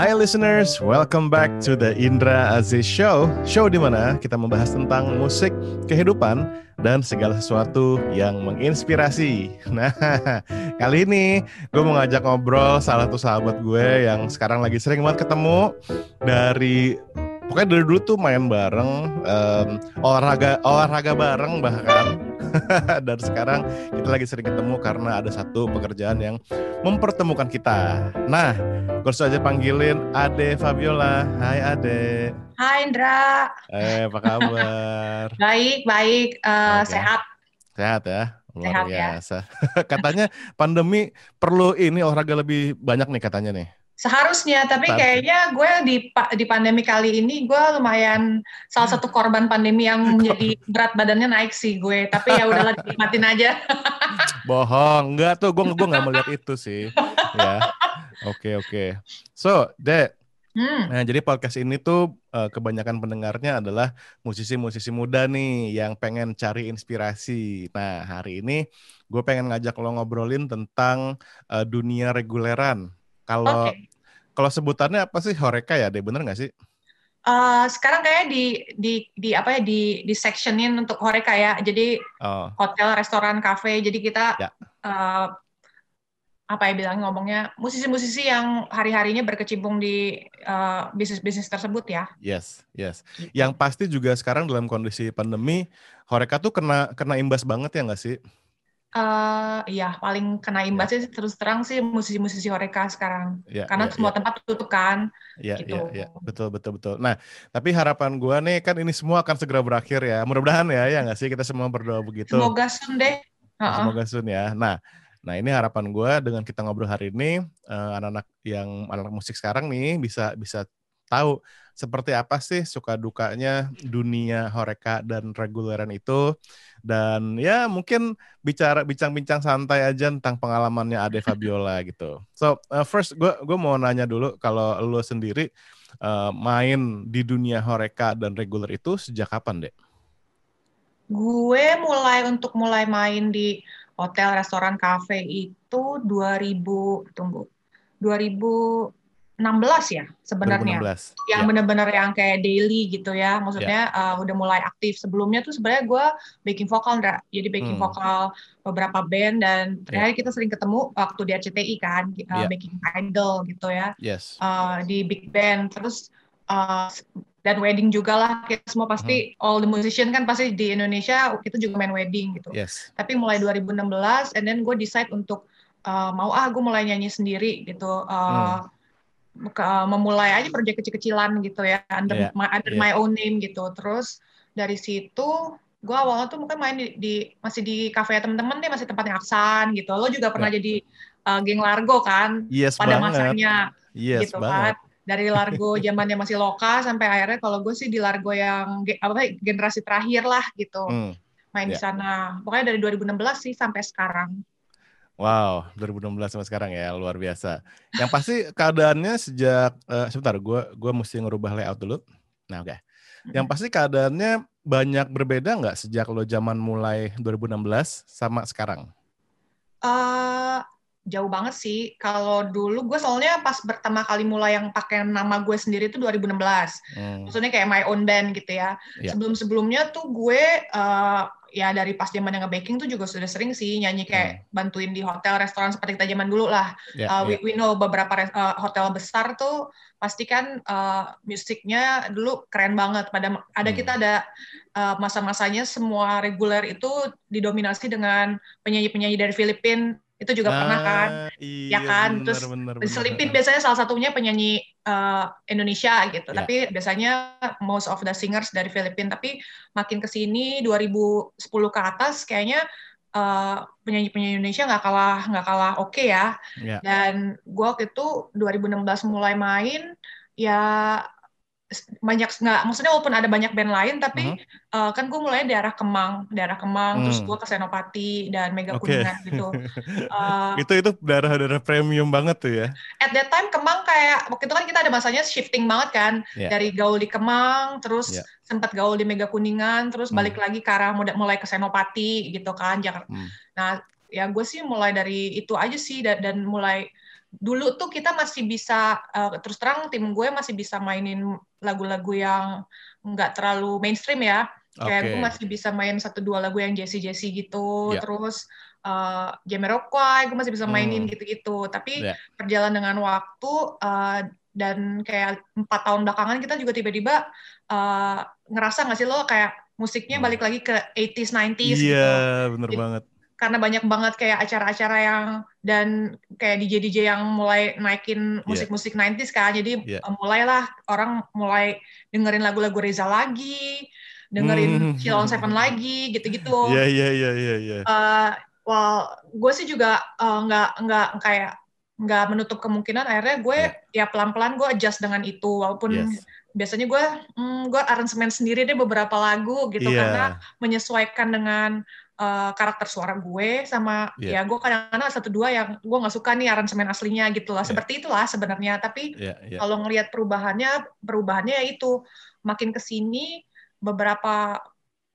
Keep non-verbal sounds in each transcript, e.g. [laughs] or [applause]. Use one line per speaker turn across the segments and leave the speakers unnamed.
Hai listeners, welcome back to the Indra Aziz Show. Show di mana kita membahas tentang musik, kehidupan, dan segala sesuatu yang menginspirasi. [laughs] Nah, kali ini gue mau ngajak ngobrol salah satu sahabat gue yang sekarang lagi sering banget ketemu dari pokoknya dari dulu tuh main bareng um, olahraga olahraga bareng bahkan [laughs] dan sekarang kita lagi sering ketemu karena ada satu pekerjaan yang mempertemukan kita. Nah, gue aja panggilin Ade Fabiola. Hai Ade.
Hai Indra.
Eh, apa kabar? [laughs]
baik, baik. Uh, okay. Sehat.
Sehat ya. Luar sehat ya. biasa. Ya. [laughs] katanya pandemi perlu ini olahraga lebih banyak nih katanya nih.
Seharusnya, tapi kayaknya gue di di pandemi kali ini gue lumayan salah satu korban pandemi yang [laughs] menjadi berat badannya naik sih gue. Tapi ya udahlah dinikmatin aja. [laughs]
Bohong, enggak tuh gue gue nggak melihat itu sih. Ya, oke okay, oke. Okay. So, Dek, Hmm. Nah, jadi podcast ini tuh uh, kebanyakan pendengarnya adalah musisi-musisi muda nih yang pengen cari inspirasi. Nah, hari ini gue pengen ngajak lo ngobrolin tentang uh, dunia reguleran. Kalau okay. Kalau sebutannya apa sih Horeca ya, deh bener nggak sih?
Uh, sekarang kayak di di di apa ya di di sectionin untuk Horeca ya. Jadi oh. hotel, restoran, kafe. Jadi kita ya. uh, apa ya bilang ngomongnya musisi-musisi yang hari-harinya berkecimpung di uh, bisnis-bisnis tersebut ya.
Yes, yes. Gitu. Yang pasti juga sekarang dalam kondisi pandemi, Horeca tuh kena kena imbas banget ya nggak sih?
Uh, iya, paling kena ya. imbasnya yeah. terus terang sih musisi-musisi Horeca sekarang. Yeah, Karena yeah, semua yeah. tempat tutup kan.
Iya, gitu. iya, yeah. betul, betul, betul. Nah, tapi harapan gua nih kan ini semua akan segera berakhir ya. Mudah-mudahan ya, ya nggak sih kita semua berdoa begitu.
Semoga sun deh.
Uh-uh. Semoga sun ya. Nah, nah ini harapan gua dengan kita ngobrol hari ini, uh, anak-anak yang anak-anak musik sekarang nih bisa bisa tahu seperti apa sih suka dukanya dunia Horeca dan reguleran itu dan ya mungkin bicara bincang-bincang santai aja tentang pengalamannya Ade Fabiola [laughs] gitu. So uh, first gue gue mau nanya dulu kalau lo sendiri uh, main di dunia horeca dan reguler itu sejak kapan deh?
Gue mulai untuk mulai main di hotel, restoran, kafe itu 2000 tunggu 2000 16 ya sebenarnya. Yang ya. benar-benar yang kayak daily gitu ya. Maksudnya ya. uh, udah mulai aktif. Sebelumnya tuh sebenarnya gue backing vokal, Ndra. Jadi backing hmm. vokal beberapa band dan terakhir ya. kita sering ketemu waktu di RCTI kan, uh, ya. backing idol gitu ya.
Yes.
Uh, di big band. Terus uh, dan wedding juga lah kita semua pasti hmm. all the musician kan pasti di Indonesia kita juga main wedding gitu.
Yes.
Tapi mulai 2016 and then gue decide untuk uh, mau ah gue mulai nyanyi sendiri gitu. Uh, hmm memulai aja proyek kecil-kecilan gitu ya under yeah. my, under yeah. my own name gitu terus dari situ gue awalnya tuh mungkin main di, di masih di kafe temen-temen deh masih tempatnya Aksan gitu lo juga pernah yeah. jadi uh, geng Largo kan
yes,
pada
banget.
masanya
yes,
gitu kan. banget. kan dari Largo [laughs] zamannya masih loka sampai akhirnya kalau gue sih di Largo yang apa generasi terakhir lah gitu hmm. main yeah. di sana pokoknya dari 2016 sih sampai sekarang
Wow, 2016 sama sekarang ya, luar biasa. Yang pasti keadaannya sejak uh, sebentar, gue gue mesti ngerubah layout dulu. Nah, oke. Okay. Yang pasti keadaannya banyak berbeda nggak sejak lo zaman mulai 2016 sama sekarang?
Uh, jauh banget sih. Kalau dulu gue soalnya pas pertama kali mulai yang pakai nama gue sendiri itu 2016. Hmm. Maksudnya kayak my own band gitu ya. Yeah. Sebelum-sebelumnya tuh gue uh, ya dari pas zaman yang nge-baking tuh juga sudah sering sih nyanyi kayak hmm. bantuin di hotel restoran seperti kita zaman dulu lah. Yeah, uh, we, yeah. we know beberapa uh, hotel besar tuh pasti kan uh, musiknya dulu keren banget. Pada ada hmm. kita ada uh, masa-masanya semua reguler itu didominasi dengan penyanyi-penyanyi dari Filipina itu juga nah, pernah kan? Iya, ya kan? bener, terus bener, bener, selipin biasanya salah satunya penyanyi uh, Indonesia gitu. Yeah. tapi biasanya most of the singers dari Filipina. Tapi makin ke sini 2010 ke atas kayaknya uh, penyanyi-penyanyi Indonesia nggak kalah nggak kalah oke okay ya. Yeah. dan gue waktu itu 2016 mulai main ya banyak nggak maksudnya walaupun ada banyak band lain tapi uh-huh. uh, kan gue mulai daerah Kemang daerah Kemang hmm. terus gue ke Senopati dan Mega okay. Kuningan gitu
uh, [laughs] itu itu daerah-daerah premium banget tuh ya
at that time Kemang kayak waktu itu kan kita ada masanya shifting banget kan yeah. dari gaul di Kemang terus yeah. sempat gaul di Mega Kuningan terus hmm. balik lagi ke arah mulai ke Senopati gitu kan Jakarta hmm. nah ya gue sih mulai dari itu aja sih dan, dan mulai dulu tuh kita masih bisa uh, terus terang tim gue masih bisa mainin lagu-lagu yang nggak terlalu mainstream ya kayak okay. gue masih bisa main satu dua lagu yang Jesse Jesse gitu yeah. terus uh, Jamiroquai gue masih bisa mainin hmm. gitu-gitu tapi yeah. perjalanan dengan waktu uh, dan kayak empat tahun belakangan kita juga tiba-tiba uh, ngerasa nggak sih lo kayak musiknya hmm. balik lagi ke 80s 90s
yeah, gitu. Iya, bener Jadi, banget
karena banyak banget kayak acara-acara yang dan kayak DJ DJ yang mulai naikin iya. musik-musik yeah. 90s kan. Jadi yeah. uh, mulailah orang mulai dengerin lagu-lagu Reza lagi, dengerin mm. Chill on Seven lagi, gitu-gitu.
Iya iya iya iya iya.
Uh, well, gue sih juga uh, nggak uh, nggak kayak nggak menutup kemungkinan akhirnya gue yeah. ya pelan-pelan gue adjust dengan itu walaupun yes. biasanya gue mm, gue aransemen sendiri deh beberapa lagu gitu yeah. karena menyesuaikan dengan uh, karakter suara gue sama yeah. ya gue kadang-kadang satu dua yang gue nggak suka nih aransemen aslinya gitu lah yeah. seperti itulah sebenarnya tapi yeah, yeah. kalau ngelihat perubahannya perubahannya ya itu makin ke sini beberapa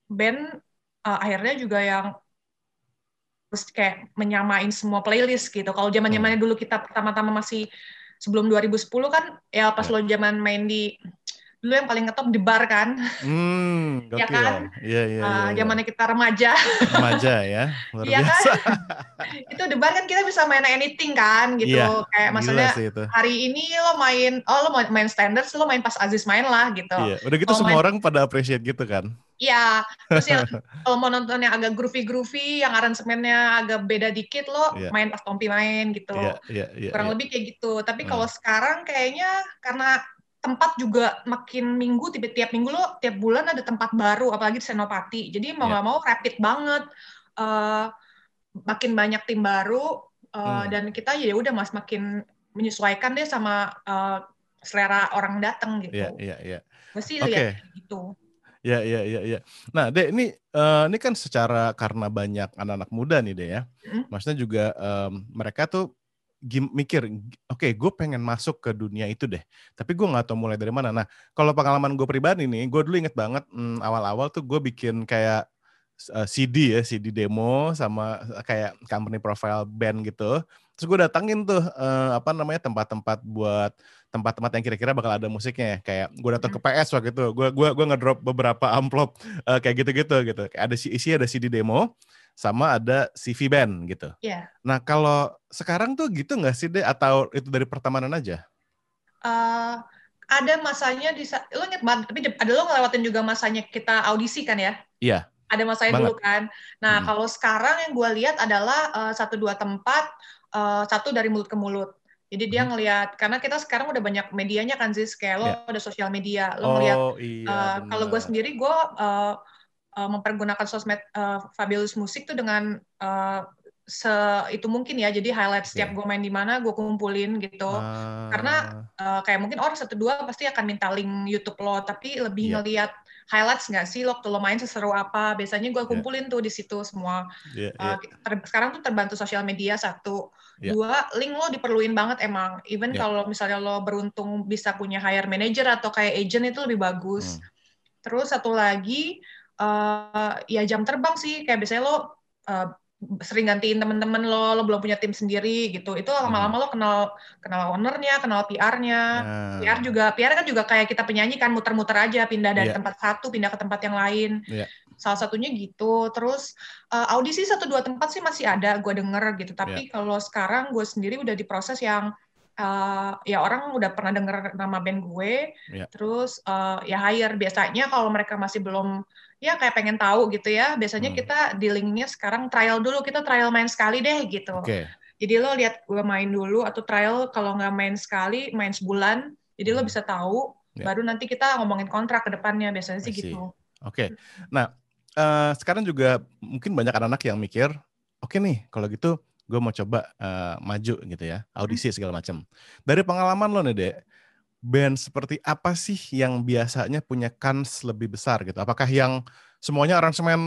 band uh, akhirnya juga yang terus kayak menyamain semua playlist gitu kalau zaman zamannya hmm. dulu kita pertama-tama masih sebelum 2010 kan ya pas yeah. lo zaman main di dulu yang paling ngetop di bar kan.
Hmm, [laughs]
ya kan?
Iya, iya, uh,
iya. Zamannya kita remaja.
Remaja ya, [laughs] luar
iya kan? itu di bar kan kita bisa main anything kan gitu. Iya, Kayak maksudnya hari ini lo main, oh lo main standard, lo main pas Aziz main lah gitu.
Iya, udah gitu semua main, orang pada appreciate gitu kan.
Iya, terus yang [laughs] kalau mau nonton yang agak groovy-groovy, yang aransemennya agak beda dikit, lo yeah. main pas Tompi main gitu. Yeah, yeah, yeah, Kurang yeah. lebih kayak gitu. Tapi hmm. kalau sekarang kayaknya karena tempat juga makin minggu tiap tiap minggu lo tiap bulan ada tempat baru apalagi di Senopati jadi mau iya. nggak yeah. mau rapid banget uh, makin banyak tim baru uh, hmm. dan kita ya udah mas makin menyesuaikan deh sama uh, selera orang datang gitu.
Iya iya iya.
Mesti okay. lihat gitu.
Ya, ya, ya, ya. Nah, Dek, ini uh, ini kan secara karena banyak anak-anak muda nih, Dek ya. Mm. Maksudnya juga um, mereka tuh mikir, oke, okay, gue pengen masuk ke dunia itu deh, tapi gue nggak tahu mulai dari mana. Nah, kalau pengalaman gue pribadi nih, gue dulu inget banget hmm, awal-awal tuh gue bikin kayak uh, eh, CD ya, CD demo sama kayak company profile band gitu. Terus gue datangin tuh uh, apa namanya tempat-tempat buat tempat-tempat yang kira-kira bakal ada musiknya ya. Kayak gue datang ke PS waktu itu, gue gue gue ngedrop beberapa amplop uh, kayak gitu-gitu gitu. Kayak ada isi ada CD demo sama ada CV band gitu.
Iya. Yeah.
Nah kalau sekarang tuh gitu nggak sih deh atau itu dari pertemanan aja?
Uh, ada masanya di lo inget banget tapi ada lo ngelewatin juga masanya kita audisi kan ya?
Iya.
Ada masanya banget. dulu kan. Nah hmm. kalau sekarang yang gue lihat adalah uh, satu dua tempat uh, satu dari mulut ke mulut. Jadi dia ngelihat karena kita sekarang udah banyak medianya kan sih kayak lo yeah. ada sosial media lo oh, ngelihat iya, uh, kalau gue sendiri gue uh, uh, mempergunakan sosmed uh, Fabulous Musik tuh dengan uh, se itu mungkin ya jadi highlight setiap yeah. gue main di mana gue kumpulin gitu uh... karena uh, kayak mungkin orang satu dua pasti akan minta link YouTube lo tapi lebih yeah. ngelihat highlights nggak sih waktu lo main seseru apa biasanya gue iya. kumpulin yeah. tuh di situ semua yeah, yeah. Uh, sekarang tuh terbantu sosial media satu yeah. dua link lo diperluin banget emang even yeah. kalau misalnya lo beruntung bisa punya hire manager atau kayak agent itu lebih bagus hmm. terus satu lagi uh, ya jam terbang sih kayak biasanya lo uh, sering gantiin temen-temen lo, lo belum punya tim sendiri gitu. Itu lama-lama hmm. lo kenal kenal ownernya, kenal PR-nya. Hmm. PR juga, PR kan juga kayak kita penyanyi kan muter-muter aja, pindah dari yeah. tempat satu, pindah ke tempat yang lain. Yeah. Salah satunya gitu. Terus uh, audisi satu dua tempat sih masih ada, gue denger gitu. Tapi yeah. kalau sekarang gue sendiri udah di proses yang uh, ya orang udah pernah denger nama band gue, yeah. terus uh, ya hire. Biasanya kalau mereka masih belum ya kayak pengen tahu gitu ya. Biasanya hmm. kita di linknya sekarang trial dulu, kita trial main sekali deh gitu. Okay. Jadi lo lihat gue main dulu atau trial kalau nggak main sekali, main sebulan. Jadi hmm. lo bisa tahu, yeah. baru nanti kita ngomongin kontrak ke depannya. Biasanya sih gitu.
Oke. Okay. Nah, uh, sekarang juga mungkin banyak anak-anak yang mikir, oke okay nih kalau gitu gue mau coba uh, maju gitu ya, audisi hmm. segala macam. Dari pengalaman lo nih, Dek, band seperti apa sih yang biasanya punya kans lebih besar gitu? Apakah yang semuanya aransemen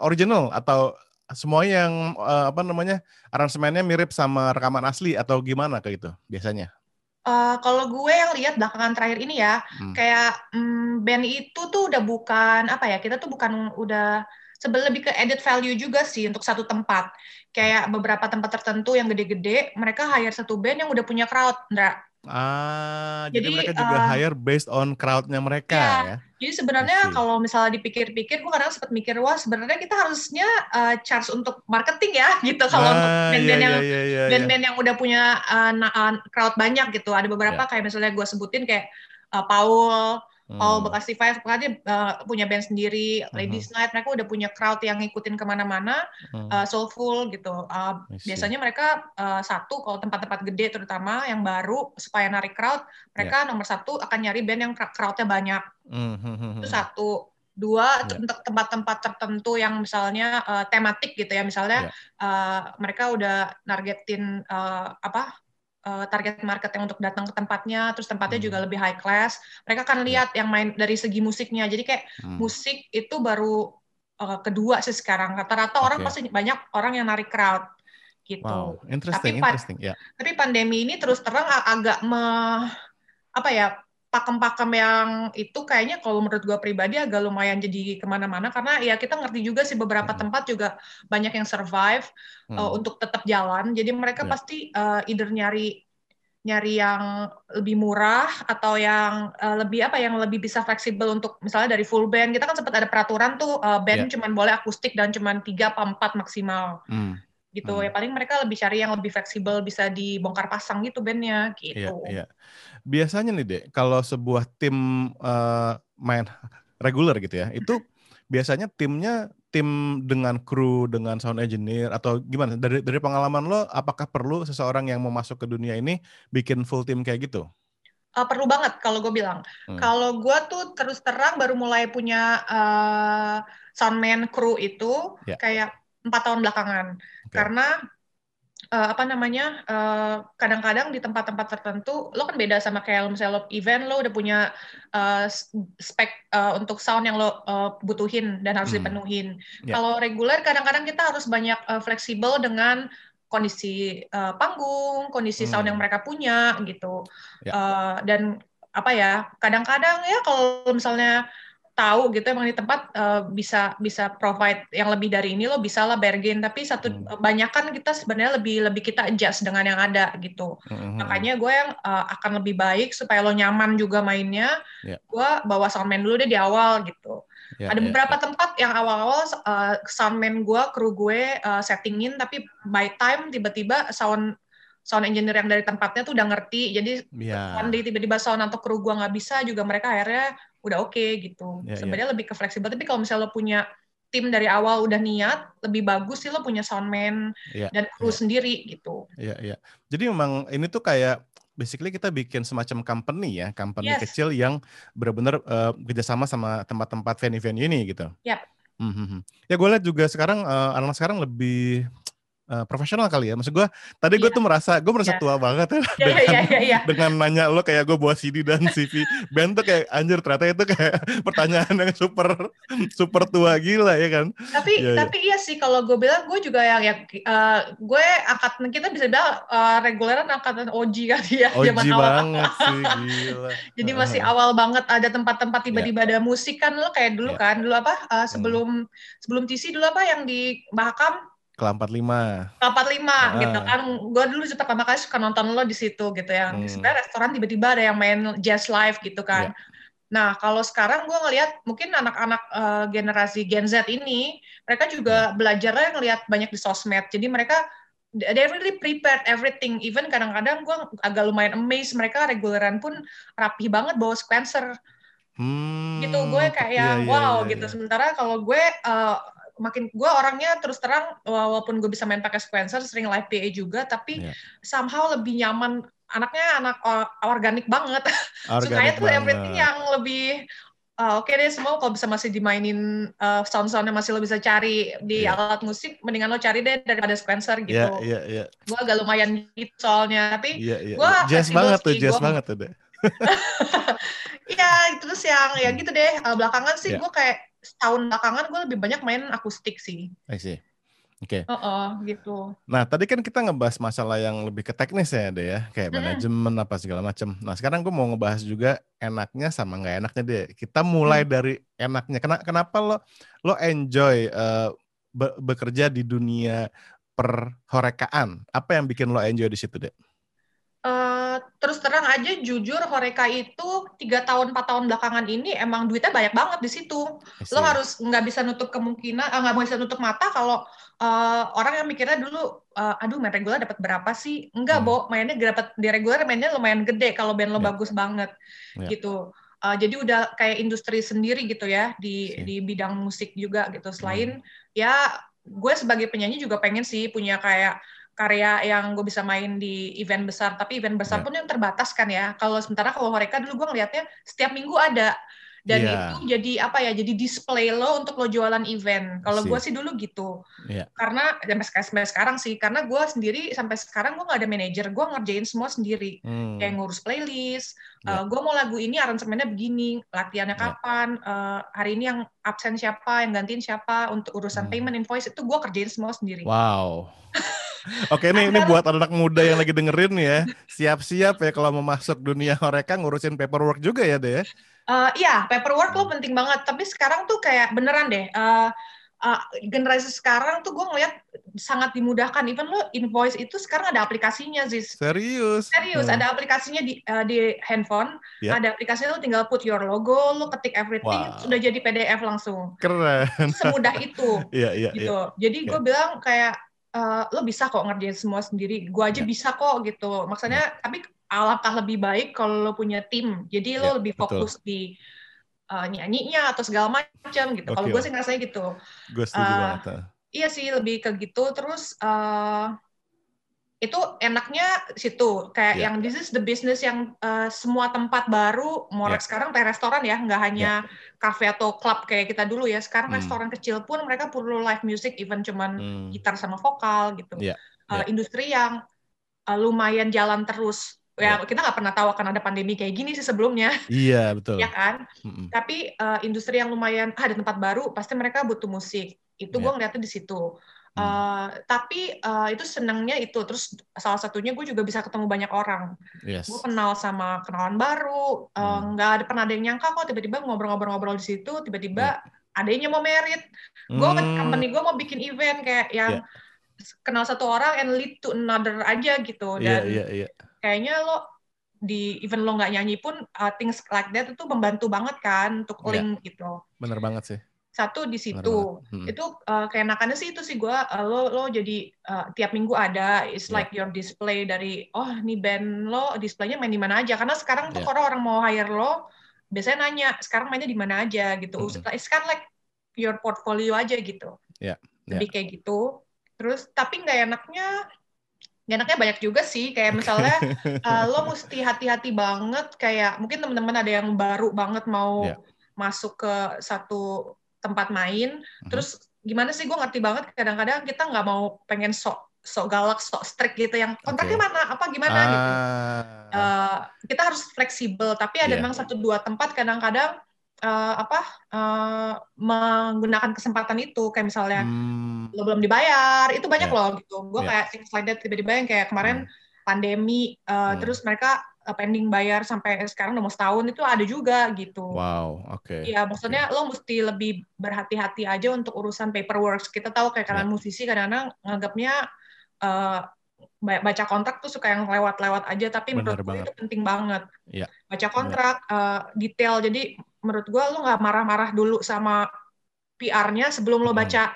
original atau semuanya yang uh, apa namanya aransemennya mirip sama rekaman asli atau gimana kayak gitu biasanya?
Uh, kalau gue yang lihat belakangan terakhir ini ya, hmm. kayak um, band itu tuh udah bukan apa ya, kita tuh bukan udah sebenarnya lebih ke added value juga sih untuk satu tempat. Kayak beberapa tempat tertentu yang gede-gede, mereka hire satu band yang udah punya crowd, Ndra.
Ah, jadi, jadi mereka juga uh, hire based on crowdnya mereka iya. ya.
Jadi sebenarnya kalau misalnya dipikir-pikir, gue kadang sempat mikir wah sebenarnya kita harusnya uh, charge untuk marketing ya [laughs] gitu kalau untuk ah, band-band iya, yang iya, iya, band-band yang udah punya uh, crowd banyak gitu. Ada beberapa yeah. kayak misalnya gue sebutin kayak uh, Paul, Hmm. Oh, Bekasi Five, dia uh, punya band sendiri, hmm. Ladies Night, mereka udah punya crowd yang ngikutin ke mana-mana, hmm. uh, soulful gitu. Uh, biasanya mereka uh, satu, kalau tempat-tempat gede terutama, yang baru, supaya narik crowd, mereka yeah. nomor satu akan nyari band yang crowdnya banyak. Hmm. hmm, hmm Itu satu. Dua, yeah. tempat-tempat tertentu yang misalnya uh, tematik gitu ya, misalnya yeah. uh, mereka udah nargetin uh, apa uh, target market yang untuk datang ke tempatnya, terus tempatnya hmm. juga lebih high class. Mereka akan ya. lihat yang main dari segi musiknya. Jadi kayak hmm. musik itu baru uh, kedua sih sekarang. Rata-rata okay. orang pasti banyak orang yang narik crowd gitu.
Wow, interesting, tapi, interesting. Yeah.
Tapi pandemi ini terus terang agak me, apa ya pakem-pakem yang itu kayaknya kalau menurut gue pribadi agak lumayan jadi ke mana-mana karena ya kita ngerti juga sih beberapa hmm. tempat juga banyak yang survive hmm. uh, untuk tetap jalan jadi mereka yeah. pasti uh, either nyari nyari yang lebih murah atau yang uh, lebih apa yang lebih bisa fleksibel untuk misalnya dari full band kita kan sempat ada peraturan tuh uh, band yeah. cuma boleh akustik dan cuma tiga empat maksimal hmm. Gitu hmm. ya paling mereka lebih cari yang lebih fleksibel bisa dibongkar pasang gitu bandnya gitu.
Yeah, yeah biasanya nih dek kalau sebuah tim uh, main [laughs] reguler gitu ya itu biasanya timnya tim dengan kru dengan sound engineer atau gimana dari dari pengalaman lo apakah perlu seseorang yang mau masuk ke dunia ini bikin full tim kayak gitu
uh, perlu banget kalau gue bilang. Hmm. Kalau gue tuh terus terang baru mulai punya uh, soundman kru itu yeah. kayak empat tahun belakangan. Okay. Karena uh, apa namanya kadang kadang-kadang di tempat-tempat tertentu lo kan beda sama kayak misalnya lo event lo udah punya uh, spek uh, untuk sound yang lo uh, butuhin dan harus hmm. dipenuhin. Yeah. Kalau reguler kadang-kadang kita harus banyak uh, fleksibel dengan kondisi uh, panggung, kondisi hmm. sound yang mereka punya gitu. Yeah. Ya. Uh, dan apa ya kadang-kadang ya kalau misalnya tahu gitu emang di tempat uh, bisa bisa provide yang lebih dari ini lo bisa lah bargain tapi satu hmm. banyak kan kita sebenarnya lebih lebih kita adjust dengan yang ada gitu hmm. makanya gue yang uh, akan lebih baik supaya lo nyaman juga mainnya yeah. gue bawa soundman dulu deh di awal gitu yeah, ada yeah, beberapa yeah. tempat yang awal-awal uh, soundman gue kru gue uh, settingin tapi by time tiba-tiba sound sound engineer yang dari tempatnya tuh udah ngerti jadi yeah. one tiba-tiba sound atau kru gue nggak bisa juga mereka akhirnya udah oke okay, gitu. Yeah, ya. Sebenarnya yeah. lebih ke fleksibel. Tapi kalau misalnya lo punya tim dari awal udah niat, lebih bagus sih lo punya soundman yeah, dan kru yeah. sendiri gitu.
Iya, yeah, iya. Yeah. Jadi memang ini tuh kayak basically kita bikin semacam company ya, company yes. kecil yang benar-benar uh, kerjasama sama tempat-tempat venue-venue ini gitu.
Yep.
Mm -hmm. Ya gue lihat juga sekarang uh, anak-anak sekarang lebih uh, profesional kali ya. Maksud gue, tadi gue yeah. tuh merasa gue merasa yeah. tua banget ya yeah, dengan, yeah, yeah, yeah. dengan nanya lo kayak gue bawa CD dan CV [laughs] band tuh kayak anjir ternyata itu kayak [laughs] pertanyaan yang super super tua gila ya kan.
Tapi yeah, iya. tapi yeah. iya sih kalau gue bilang gue juga yang ya uh, gue angkatan kita bisa bilang uh, reguleran angkatan OG kali ya
OG zaman banget awal. sih gila. [laughs]
Jadi masih awal banget ada tempat-tempat tiba-tiba yeah. ada musik kan lo kayak dulu yeah. kan dulu apa uh, sebelum hmm. sebelum TC dulu apa yang di Bahakam
ke 45.
Ke 45 ah. gitu kan. Gue dulu pertama kali suka nonton lo di situ gitu ya. Hmm. Sebenarnya restoran tiba-tiba ada yang main jazz live gitu kan. Yeah. Nah, kalau sekarang gue ngelihat mungkin anak-anak uh, generasi Gen Z ini, mereka juga hmm. belajarnya ngelihat banyak di sosmed. Jadi mereka they really prepared everything. Even kadang-kadang gue agak lumayan amazed mereka reguleran pun rapi banget bawa sequencer. Hmm, gitu gue kayak iya, iya, wow iya, gitu. iya. gitu. Sementara kalau gue uh, makin gue orangnya terus terang walaupun gue bisa main pakai sequencer sering live PA juga tapi yeah. somehow lebih nyaman anaknya anak organik banget [laughs] sukanya tuh everything yang lebih uh, oke okay deh semua kalau bisa masih dimainin uh, sound-soundnya masih lo bisa cari di yeah. alat musik mendingan lo cari deh daripada sequencer gitu yeah,
yeah, yeah.
gue agak lumayan gitu soalnya tapi yeah,
yeah, gue jazz banget tuh jazz banget tuh deh [laughs]
Iya, terus yang ya gitu deh. Uh, belakangan sih yeah. gue kayak setahun belakangan gue lebih banyak main akustik sih.
I see. Oke. Okay.
Uh -uh, gitu.
Nah, tadi kan kita ngebahas masalah yang lebih ke teknis ya, deh ya, kayak mm-hmm. manajemen apa segala macam. Nah, sekarang gue mau ngebahas juga enaknya sama nggak enaknya deh. Kita mulai hmm. dari enaknya. Kenapa, kenapa lo lo enjoy uh, be bekerja di dunia perhorekaan? Apa yang bikin lo enjoy di situ, deh?
Uh, terus terang aja jujur Horeca itu tiga tahun empat tahun belakangan ini emang duitnya banyak banget di situ. Lo harus nggak bisa nutup kemungkinan eh, nggak uh, bisa nutup mata kalau uh, orang yang mikirnya dulu, uh, aduh main regular dapat berapa sih? Enggak, hmm. Bo, mainnya dapat di regular mainnya lumayan gede kalau band lo yeah. bagus banget, yeah. gitu. Uh, jadi udah kayak industri sendiri gitu ya di di bidang musik juga gitu. Selain hmm. ya gue sebagai penyanyi juga pengen sih punya kayak karya yang gue bisa main di event besar tapi event besar yeah. pun yang terbatas kan ya kalau sementara kalau mereka dulu gue ngelihatnya setiap minggu ada dan yeah. itu jadi apa ya jadi display lo untuk lo jualan event kalau gue sih dulu gitu yeah. karena sampai, sampai sekarang sih karena gue sendiri sampai sekarang gue nggak ada manajer gue ngerjain semua sendiri hmm. kayak ngurus playlist yeah. uh, gue mau lagu ini aransemennya begini latihannya yeah. kapan uh, hari ini yang absen siapa yang gantiin siapa untuk urusan hmm. payment invoice itu gue kerjain semua sendiri
wow [laughs] Oke ini ini buat anak muda yang lagi dengerin ya, siap-siap ya kalau mau masuk dunia mereka ngurusin paperwork juga ya deh.
Uh, iya, paperwork lo penting banget. Tapi sekarang tuh kayak beneran deh. Uh, uh, generasi sekarang tuh gue ngeliat sangat dimudahkan. Even lo invoice itu sekarang ada aplikasinya, Ziz.
Serius?
Serius, hmm. ada aplikasinya di uh, di handphone. Yep. Ada aplikasinya lo tinggal put your logo, lo ketik everything, wow. sudah jadi PDF langsung.
Keren.
Semudah itu. [laughs]
Iya, iya,
gitu. Yeah. Jadi gue yeah. bilang kayak uh, lo bisa kok ngerjain semua sendiri. Gue aja yeah. bisa kok gitu. Maksudnya, yeah. tapi alangkah lebih baik kalau lo punya tim. Jadi lo yeah, lebih fokus betul. di uh, nyanyinya atau segala macam gitu. Okay. Kalau gue sih ngerasanya gitu.
Gue setuju uh, banget.
Iya sih lebih ke gitu. Terus uh, itu enaknya situ kayak yeah. yang this is the business yang uh, semua tempat baru mau yeah. sekarang kayak restoran ya nggak hanya yeah. cafe atau klub kayak kita dulu ya sekarang hmm. restoran kecil pun mereka perlu live music even cuman hmm. gitar sama vokal gitu yeah. Yeah. Uh, industri yang uh, lumayan jalan terus ya, ya kita nggak pernah tahu akan ada pandemi kayak gini sih sebelumnya
iya betul [laughs]
ya kan mm-hmm. tapi uh, industri yang lumayan ah, ada tempat baru pasti mereka butuh musik itu yeah. gue ngeliatnya di situ Uh, tapi uh, itu senangnya itu terus salah satunya gue juga bisa ketemu banyak orang yes. gue kenal sama kenalan baru uh, hmm. nggak ada pernah ada yang nyangka kok tiba-tiba ngobrol-ngobrol-ngobrol di situ tiba-tiba yeah. adanya mau merit gue hmm. company gue mau bikin event kayak yang yeah. kenal satu orang and lead to another aja gitu
dan yeah, yeah, yeah.
kayaknya lo di event lo nggak nyanyi pun uh, things like that itu membantu banget kan untuk link yeah. gitu
bener banget sih
satu di situ hmm. itu uh, keenakannya sih itu sih gue uh, lo lo jadi uh, tiap minggu ada it's yeah. like your display dari oh nih band lo displaynya main di mana aja karena sekarang tuh yeah. orang orang mau hire lo biasanya nanya sekarang mainnya di mana aja gitu hmm. it's kind of like your portfolio aja gitu
yeah. Yeah.
lebih kayak gitu terus tapi nggak enaknya nggak enaknya banyak juga sih kayak misalnya uh, [laughs] lo mesti hati-hati banget kayak mungkin teman-teman ada yang baru banget mau yeah. masuk ke satu tempat main hmm. terus gimana sih gue ngerti banget kadang-kadang kita nggak mau pengen sok sok galak sok strict gitu yang kontraknya okay. mana apa gimana gitu. ah. gitu uh, kita harus fleksibel tapi ada yeah. memang satu dua tempat kadang-kadang uh, apa uh, menggunakan kesempatan itu kayak misalnya hmm. lo belum dibayar itu banyak yeah. loh gitu gue yeah. kayak things like that tiba-tiba yang kayak kemarin hmm. pandemi uh, hmm. terus mereka pending bayar sampai sekarang udah mau setahun itu ada juga gitu.
Wow, oke. Okay.
Iya, maksudnya okay. lo mesti lebih berhati-hati aja untuk urusan paperwork. Kita tahu kayak kalian yeah. musisi kadang-kadang nganggapnya uh, baca kontrak tuh suka yang lewat-lewat aja, tapi Bener menurut gue itu penting banget.
Yeah.
Baca kontrak uh, detail. Jadi menurut gue lo nggak marah-marah dulu sama PR-nya sebelum lo baca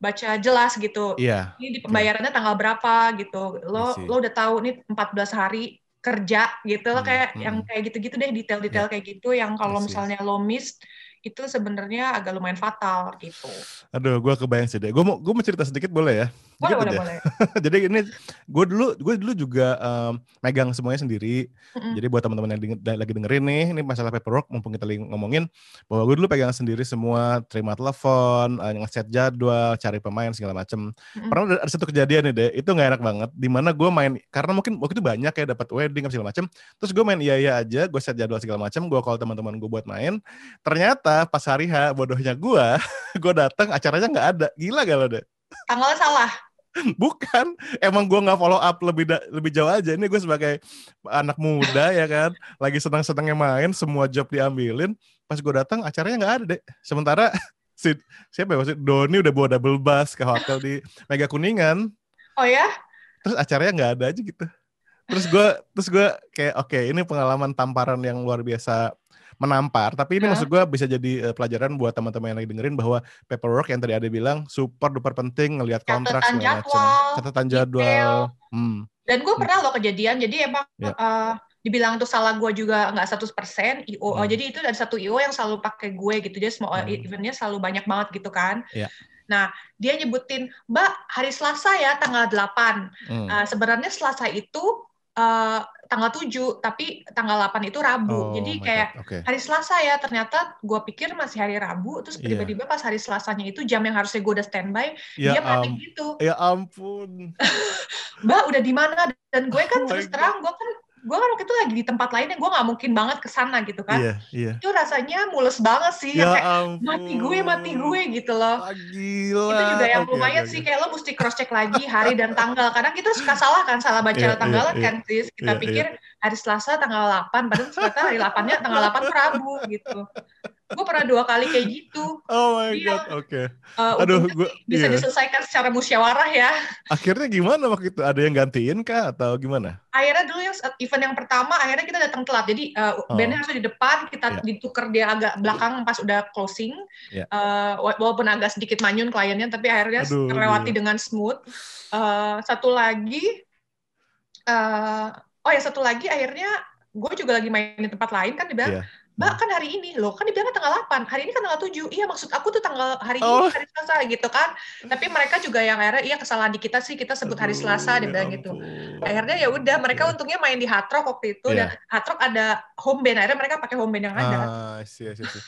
baca jelas gitu.
Iya.
Ini di pembayarannya yeah. tanggal berapa gitu. Lo lo udah tahu nih 14 hari kerja gitu hmm, kayak hmm. yang kayak gitu-gitu deh detail-detail yeah. kayak gitu yang kalau misalnya lo miss itu sebenarnya agak lumayan fatal gitu.
Aduh, gue kebayang sih deh. Gue mau gue mau cerita sedikit boleh ya?
Boleh, boleh, boleh. [laughs]
Jadi ini gue dulu gue dulu juga um, megang semuanya sendiri. Mm-hmm. Jadi buat teman-teman yang denger, lagi dengerin nih, ini masalah paperwork mumpung kita lagi ngomongin bahwa gue dulu pegang sendiri semua, terima telepon, uh, ngeset jadwal, cari pemain segala macem. Mm-hmm. Pernah ada, ada satu kejadian nih deh, itu nggak enak banget. Di mana gue main karena mungkin waktu itu banyak ya dapat wedding segala macem. Terus gue main iya iya aja, gue set jadwal segala macem, gue call teman-teman gue buat main. Ternyata pas hari H bodohnya gue [laughs] gue datang acaranya nggak ada gila gak lo deh
Tanggalnya salah.
Bukan, emang gue nggak follow up lebih da lebih jauh aja. Ini gue sebagai anak muda ya kan, lagi senang-senangnya main, semua job diambilin. Pas gue datang acaranya nggak ada deh. Sementara [laughs] si siapa ya Doni udah bawa double bus ke hotel di Mega Kuningan.
Oh ya?
Terus acaranya nggak ada aja gitu. Terus gue terus gue kayak oke okay, ini pengalaman tamparan yang luar biasa menampar. Tapi ini huh? maksud gue bisa jadi uh, pelajaran buat teman-teman yang lagi dengerin bahwa paperwork yang tadi ada bilang super duper penting ngelihat kontrak
catatan jadwal,
catatan jadwal.
Hmm. Dan gue pernah loh kejadian. Jadi emang yeah. Ya. uh, dibilang itu salah gue juga nggak 100% IO. Hmm. Jadi itu ada satu IO yang selalu pakai gue gitu. Jadi semua hmm. eventnya selalu banyak banget gitu kan. Yeah. Nah, dia nyebutin, Mbak, hari Selasa ya, tanggal 8. Hmm. Uh, sebenarnya Selasa itu uh, tanggal 7, tapi tanggal 8 itu Rabu. Oh, Jadi kayak okay. hari Selasa ya, ternyata gue pikir masih hari Rabu, terus iya. tiba-tiba yeah. pas hari Selasanya itu jam yang harusnya gue udah standby, ya dia panik gitu.
Ya ampun. [laughs]
Mbak udah di mana? Dan gue kan oh terus terang, gue kan gue kan waktu itu lagi di tempat lain yang gue nggak mungkin banget ke sana gitu kan. Iya, iya. Itu rasanya mules banget sih, ya kayak ampun. mati gue, mati gue gitu loh.
Ah, gila.
Itu juga yang okay, lumayan okay, sih, kayak lo mesti cross check lagi hari dan tanggal. Kadang kita suka salah kan, salah baca yeah, tanggalan yeah, kan, yeah. Kita yeah, pikir yeah. hari Selasa tanggal 8, padahal ternyata hari 8-nya tanggal 8 tuh Rabu gitu gue pernah dua kali kayak gitu.
Oh my Dia, god, oke. Okay.
Uh, Aduh, gue bisa iya. diselesaikan secara musyawarah ya.
Akhirnya gimana waktu itu? Ada yang gantiin kah atau gimana?
Akhirnya dulu yang event yang pertama, akhirnya kita datang telat. Jadi uh, oh. bandnya harus di depan, kita yeah. ditukar dia agak belakang pas udah closing. Yeah. Uh, walaupun agak sedikit manyun kliennya, tapi akhirnya Aduh, terlewati dengan smooth. Uh, satu lagi, uh, oh ya satu lagi akhirnya gue juga lagi main di tempat lain kan dia bilang, yeah Mbak kan hari ini loh, kan dibilangnya tanggal 8, hari ini kan tanggal 7. Iya maksud aku tuh tanggal hari oh. ini hari Selasa gitu kan. Tapi mereka juga yang akhirnya iya kesalahan di kita sih kita sebut hari Selasa dia ya bilang gitu. Akhirnya ya udah mereka yeah. untungnya main di Hard Rock waktu itu yeah. dan Hard Rock ada home band akhirnya mereka pakai home band yang ada.
Ah, sih, sih.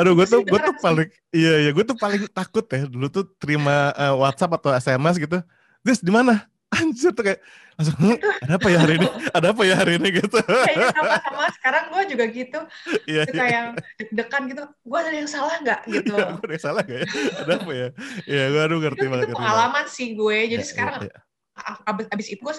Aduh, gue tuh gue tuh paling iya iya gue tuh paling takut ya dulu tuh terima uh, WhatsApp atau SMS gitu. This di mana? Anjir tuh kayak langsung ada apa ya hari ini ada apa ya hari ini gitu
kayaknya sama-sama sekarang gue juga gitu iya, iya. kayak deg-degan gitu gue ada yang salah nggak gitu
iya, gue ada yang salah nggak ya ada apa ya iya gue aduh ngerti
itu,
banget
itu pengalaman banget. sih gue jadi ya, sekarang ya, ya. abis, abis itu gue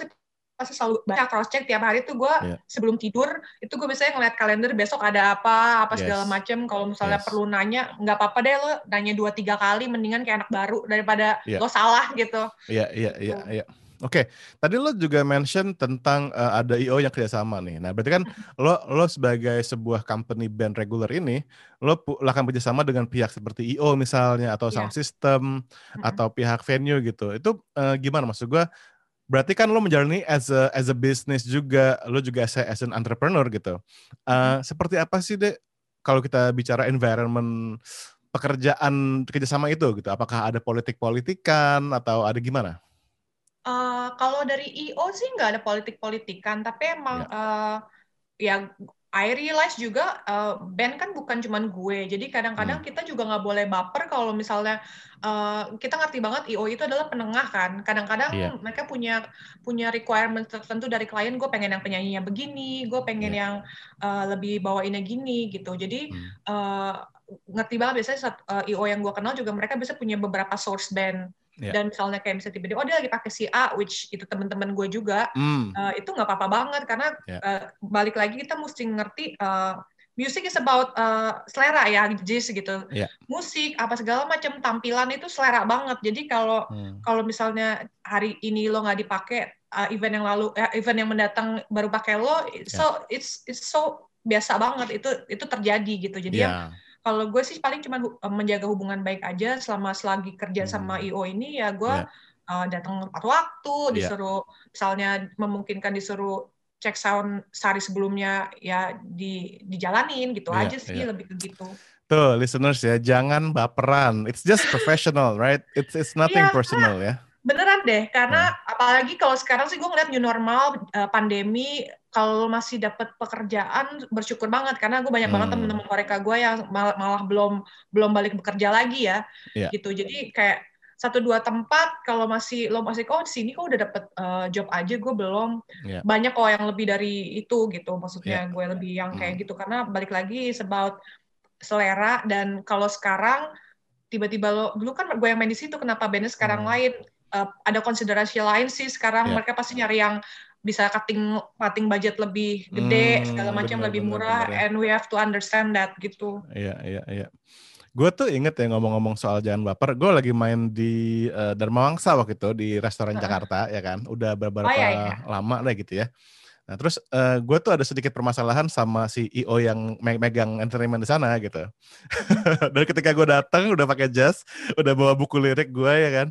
pasti selalu baca cross check tiap hari tuh gue yeah. sebelum tidur itu gue biasanya ngeliat kalender besok ada apa apa yes. segala macem kalau misalnya yes. perlu nanya nggak apa-apa deh lo nanya dua tiga kali mendingan kayak anak baru daripada yeah. lo salah gitu
iya iya iya gitu. iya Oke, okay. tadi lo juga mention tentang uh, ada IO yang kerjasama nih. Nah, berarti kan lo lo sebagai sebuah company band regular ini, lo akan kerjasama dengan pihak seperti IO misalnya atau sound yeah. system mm-hmm. atau pihak venue gitu. Itu uh, gimana maksud gue? Berarti kan lo menjalani as a as a business juga, lo juga as, a, as an entrepreneur gitu. Uh, mm-hmm. Seperti apa sih deh kalau kita bicara environment pekerjaan kerjasama itu gitu? Apakah ada politik-politikan atau ada gimana?
Uh, kalau dari IO sih nggak ada politik-politikan, tapi emang ya. uh, ya I realize juga uh, band kan bukan cuman gue, jadi kadang-kadang hmm. kita juga nggak boleh baper kalau misalnya uh, kita ngerti banget IO itu adalah penengah kan. Kadang-kadang yeah. mereka punya punya requirement tertentu dari klien. Gue pengen yang penyanyinya begini, gue pengen yeah. yang uh, lebih bawainnya gini gitu. Jadi hmm. uh, ngerti banget biasanya uh, IO yang gue kenal juga mereka bisa punya beberapa source band yeah. dan misalnya kayak misalnya tiba-tiba oh dia lagi pakai si A which itu teman-teman gue juga mm. uh, itu nggak apa-apa banget karena yeah. uh, balik lagi kita mesti ngerti uh, music is about uh, selera ya jazz gitu yeah. musik apa segala macam tampilan itu selera banget jadi kalau mm. kalau misalnya hari ini lo nggak dipakai uh, event yang lalu uh, event yang mendatang baru pakai lo so yeah. it's it's so biasa banget itu itu terjadi gitu jadi yeah. ya kalau gue sih paling cuma eh, menjaga hubungan baik aja selama selagi kerja hmm. sama IO ini ya gue yeah. uh, datang tepat waktu, iya. disuruh yeah. misalnya memungkinkan disuruh cek sound sehari sebelumnya ya di dijalanin gitu yeah, aja sih yeah. lebih ke gitu.
Tuh, listeners ya, jangan baperan. It's just professional, right? It's it's nothing yeah, personal ya.
Beneran deh, karena hmm. apalagi kalau sekarang sih gue ngeliat new normal, uh, pandemi, kalau masih dapat pekerjaan bersyukur banget karena gue banyak hmm. banget teman-teman mereka gue yang malah, malah belum belum balik bekerja lagi ya yeah. gitu jadi kayak satu dua tempat kalau masih lo masih kok oh, di sini kok udah dapet uh, job aja gue belum yeah. banyak kok yang lebih dari itu gitu maksudnya yeah. gue lebih yang kayak hmm. gitu karena balik lagi about selera dan kalau sekarang tiba-tiba lo dulu kan gue yang main di situ kenapa bandnya sekarang hmm. lain uh, ada konsiderasi lain sih sekarang yeah. mereka pasti nyari yang bisa cutting cutting budget lebih gede hmm, segala macam lebih murah bener, and we have to understand that gitu.
Iya iya iya. Gue tuh inget ya ngomong-ngomong soal jangan baper, gue lagi main di uh, Dharma Wangsa waktu itu di restoran uh. Jakarta ya kan, udah beberapa oh, iya, iya. lama lah gitu ya. Nah terus uh, eh, gue tuh ada sedikit permasalahan sama si IO yang me megang entertainment di sana gitu. [laughs] Dan ketika gue datang udah pakai jas, udah bawa buku lirik gue ya kan,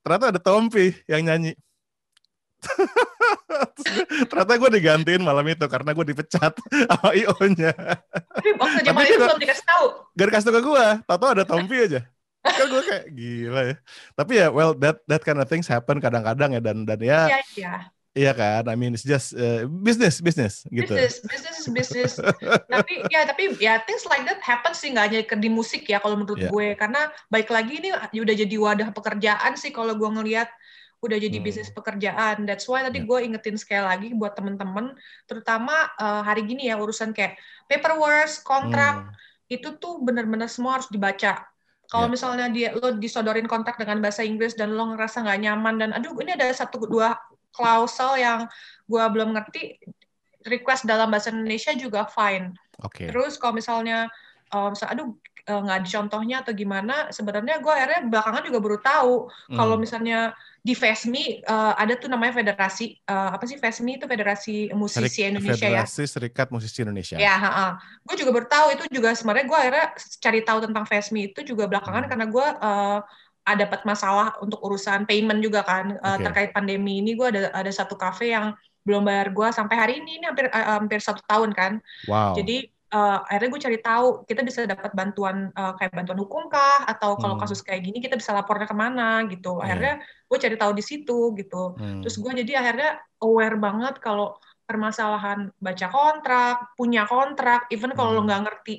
ternyata ada Tompi yang nyanyi. [laughs] ternyata gue digantiin malam itu karena gue dipecat sama IO-nya.
Tapi waktu zaman itu belum dikasih tahu.
Gak dikasih tahu ke gue, tau ada Tompi aja. kan gue kayak gila ya. Tapi ya, well, that that kind of things happen kadang-kadang ya dan dan ya. Iya, iya Iya kan, I mean it's just uh, business, business gitu.
Business, business, business. tapi ya, tapi ya things like that happen sih nggak hanya di musik ya kalau menurut yeah. gue, karena baik lagi ini udah jadi wadah pekerjaan sih kalau gue ngelihat udah jadi hmm. bisnis pekerjaan. That's why tadi yeah. gue ingetin sekali lagi buat temen-temen, terutama uh, hari gini ya urusan kayak paperwork, kontrak hmm. itu tuh bener-bener semua harus dibaca. Kalau yeah. misalnya dia lo disodorin kontrak dengan bahasa Inggris dan lo ngerasa nggak nyaman dan aduh ini ada satu dua klausel yang gue belum ngerti request dalam bahasa Indonesia juga fine. Okay. Terus kalau misalnya um, aduh eh, nggak ada contohnya atau gimana, sebenarnya gue akhirnya belakangan juga baru tahu hmm. kalau misalnya di FESMI uh, ada tuh namanya federasi uh, apa sih FESMI itu federasi musisi Serik, Indonesia
federasi ya. Federasi Serikat Musisi Indonesia.
Ya, uh, gue juga baru tahu itu juga sebenarnya gue akhirnya cari tahu tentang FESMI itu juga belakangan hmm. karena gue uh, ada dapat masalah untuk urusan payment juga kan okay. uh, terkait pandemi ini gue ada ada satu cafe yang belum bayar gue sampai hari ini ini hampir uh, hampir satu tahun kan wow. jadi uh, akhirnya gue cari tahu kita bisa dapat bantuan uh, kayak bantuan hukum kah atau kalau hmm. kasus kayak gini kita bisa lapornya ke mana gitu iya. akhirnya yeah. gue cari tahu di situ gitu hmm. terus gue jadi akhirnya aware banget kalau permasalahan baca kontrak punya kontrak even kalau hmm. lo nggak ngerti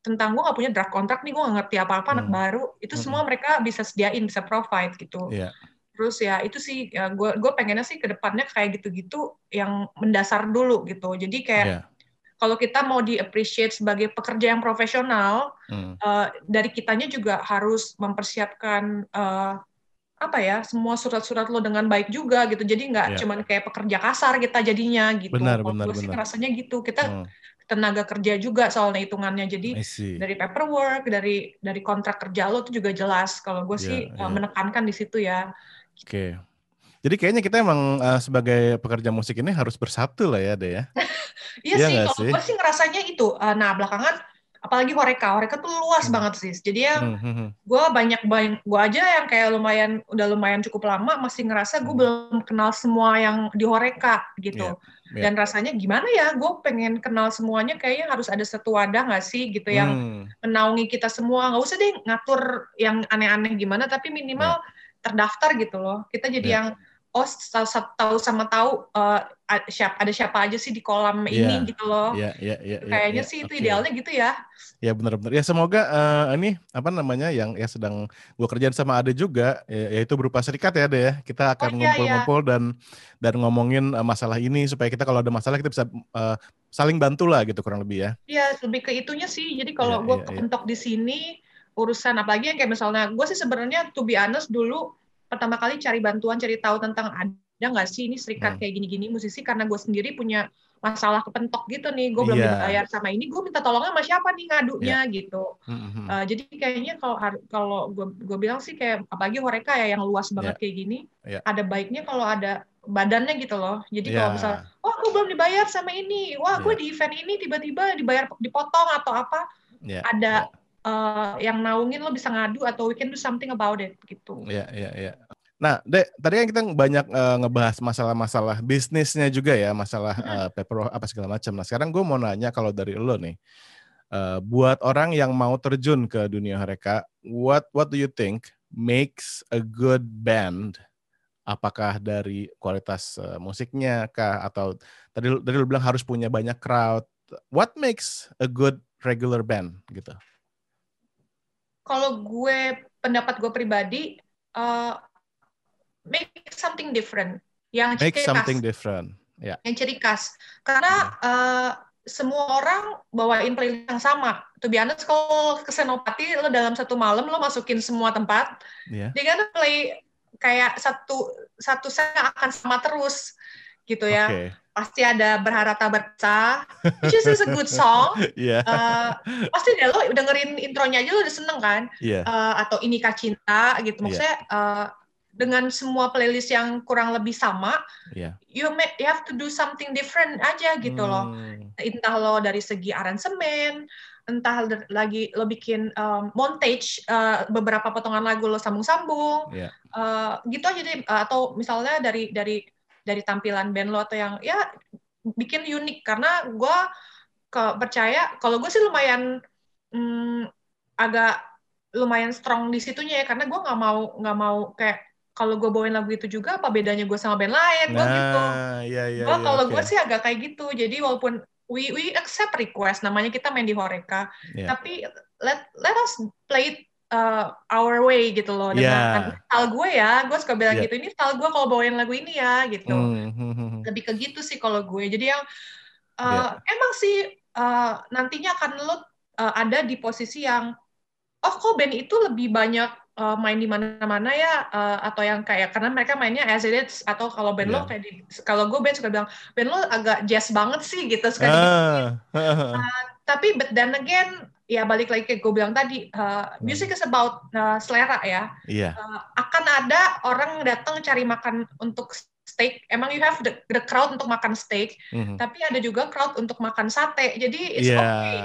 tentang gue gak punya draft kontrak nih gue gak ngerti apa-apa hmm. anak baru itu hmm. semua mereka bisa sediain bisa provide gitu yeah. terus ya itu sih ya gue gue pengennya sih ke depannya kayak gitu-gitu yang mendasar dulu gitu jadi kayak yeah. Kalau kita mau di appreciate sebagai pekerja yang profesional hmm. uh, dari kitanya juga harus mempersiapkan uh, apa ya semua surat-surat lo dengan baik juga gitu jadi nggak yeah. cuman kayak pekerja kasar kita jadinya gitu
benar, benar,
sih rasanya gitu kita hmm tenaga kerja juga soalnya hitungannya. Jadi dari paperwork, dari dari kontrak kerja lo itu juga jelas. Kalau gue yeah, sih yeah. menekankan di situ ya.
Oke. Okay. Jadi kayaknya kita emang uh, sebagai pekerja musik ini harus bersatu lah ya, deh ya. [laughs]
iya, iya sih, kalau gue sih ngerasanya itu. Uh, nah, belakangan apalagi Horeka Horeka tuh luas hmm. banget sih jadi yang hmm, hmm, hmm. gue banyak banyak gue aja yang kayak lumayan udah lumayan cukup lama masih ngerasa gue hmm. belum kenal semua yang di Horeka gitu yeah, yeah. dan rasanya gimana ya gue pengen kenal semuanya kayaknya harus ada satu wadah nggak sih gitu yang hmm. menaungi kita semua nggak usah deh ngatur yang aneh-aneh gimana tapi minimal yeah. terdaftar gitu loh kita jadi yeah. yang oh tahu sama tahu uh, siapa ada siapa aja sih di kolam yeah. ini gitu loh.
Iya, iya, iya.
Kayaknya yeah, sih itu idealnya gitu ya.
Ya benar-benar. Ya semoga uh, ini apa namanya yang ya sedang gua kerjaan sama Ade juga ya, yaitu berupa serikat ya Ade ya. Kita akan oh, iya, ngumpul-ngumpul iya, dan dan ngomongin uh, masalah ini supaya kita kalau ada masalah kita bisa uh, saling bantu lah gitu kurang lebih ya.
Iya, lebih ke itunya sih. Jadi kalau yeah, gue yeah, kepentok yeah. di sini urusan apalagi yang kayak misalnya gue sih sebenarnya to be honest dulu pertama kali cari bantuan, cari tahu tentang ada nggak sih ini serikat hmm. kayak gini-gini musisi karena gue sendiri punya masalah kepentok gitu nih, gue belum yeah. dibayar sama ini, gue minta tolongnya sama siapa nih ngadunya yeah. gitu. Mm-hmm. Uh, jadi kayaknya kalau kalau gue gue bilang sih kayak apalagi Horeka ya yang luas banget yeah. kayak gini, yeah. ada baiknya kalau ada badannya gitu loh. Jadi yeah. kalau misal, oh gue belum dibayar sama ini, wah gue yeah. di event ini tiba-tiba dibayar dipotong atau apa, yeah. ada yeah uh, yang naungin lo bisa ngadu atau we can do something about it gitu.
Iya, iya, iya. Nah, Dek, tadi kan kita banyak uh, ngebahas masalah-masalah bisnisnya juga ya, masalah uh, paper apa segala macam. Nah, sekarang gue mau nanya kalau dari lo nih, uh, buat orang yang mau terjun ke dunia mereka, what what do you think makes a good band? Apakah dari kualitas uh, musiknya kah atau tadi tadi lo bilang harus punya banyak crowd? What makes a good regular band gitu?
Kalau gue pendapat gue pribadi uh, make something different yang
make ciri something khas. different yeah.
yang ciri khas karena uh, semua orang bawain playlist yang sama. Tuh biasa kalau ke Senopati lo dalam satu malam lo masukin semua tempat, yeah. dia kan play kayak satu satu saya akan sama terus gitu ya. Okay. Pasti ada berharap tak berpecah, which is a good song. [laughs] yeah. uh, pasti deh lo dengerin intronya aja lo udah seneng kan? Yeah. Uh, atau ini Cinta gitu. Maksudnya yeah. uh, dengan semua playlist yang kurang lebih sama, yeah. you may, you have to do something different aja gitu hmm. loh. Entah lo dari segi aransemen, entah lagi lo bikin um, montage uh, beberapa potongan lagu lo sambung-sambung, yeah. uh, gitu aja deh. Uh, atau misalnya dari dari dari tampilan band lo atau yang ya bikin unik. Karena gue ke percaya kalau gue sih lumayan hmm, agak lumayan strong di situnya ya. Karena gue nggak mau nggak mau kayak kalau gue bawain lagu itu juga apa bedanya gue sama band lain? Gue gitu.
nah, iya, iya,
gue iya, kalau okay. gue sih agak kayak gitu. Jadi walaupun we we accept request namanya kita main di Horeca. Yeah. tapi let let us play it uh, our way gitu loh dengan yeah. style gue ya gue suka bilang yeah. gitu ini style gue kalau bawain lagu ini ya gitu mm-hmm. lebih ke gitu sih kalau gue jadi yang uh, yeah. emang sih uh, nantinya akan lo uh, ada di posisi yang oh kok band itu lebih banyak uh, main di mana-mana ya uh, atau yang kayak karena mereka mainnya as it is atau kalau band yeah. lo kayak di, kalau gue band suka bilang band lo agak jazz banget sih gitu suka uh. uh, [laughs] tapi but then again ya balik lagi ke gue bilang tadi uh, music is about uh, selera ya yeah. uh, akan ada orang datang cari makan untuk steak emang you have the, the crowd untuk makan steak mm-hmm. tapi ada juga crowd untuk makan sate jadi it's yeah. okay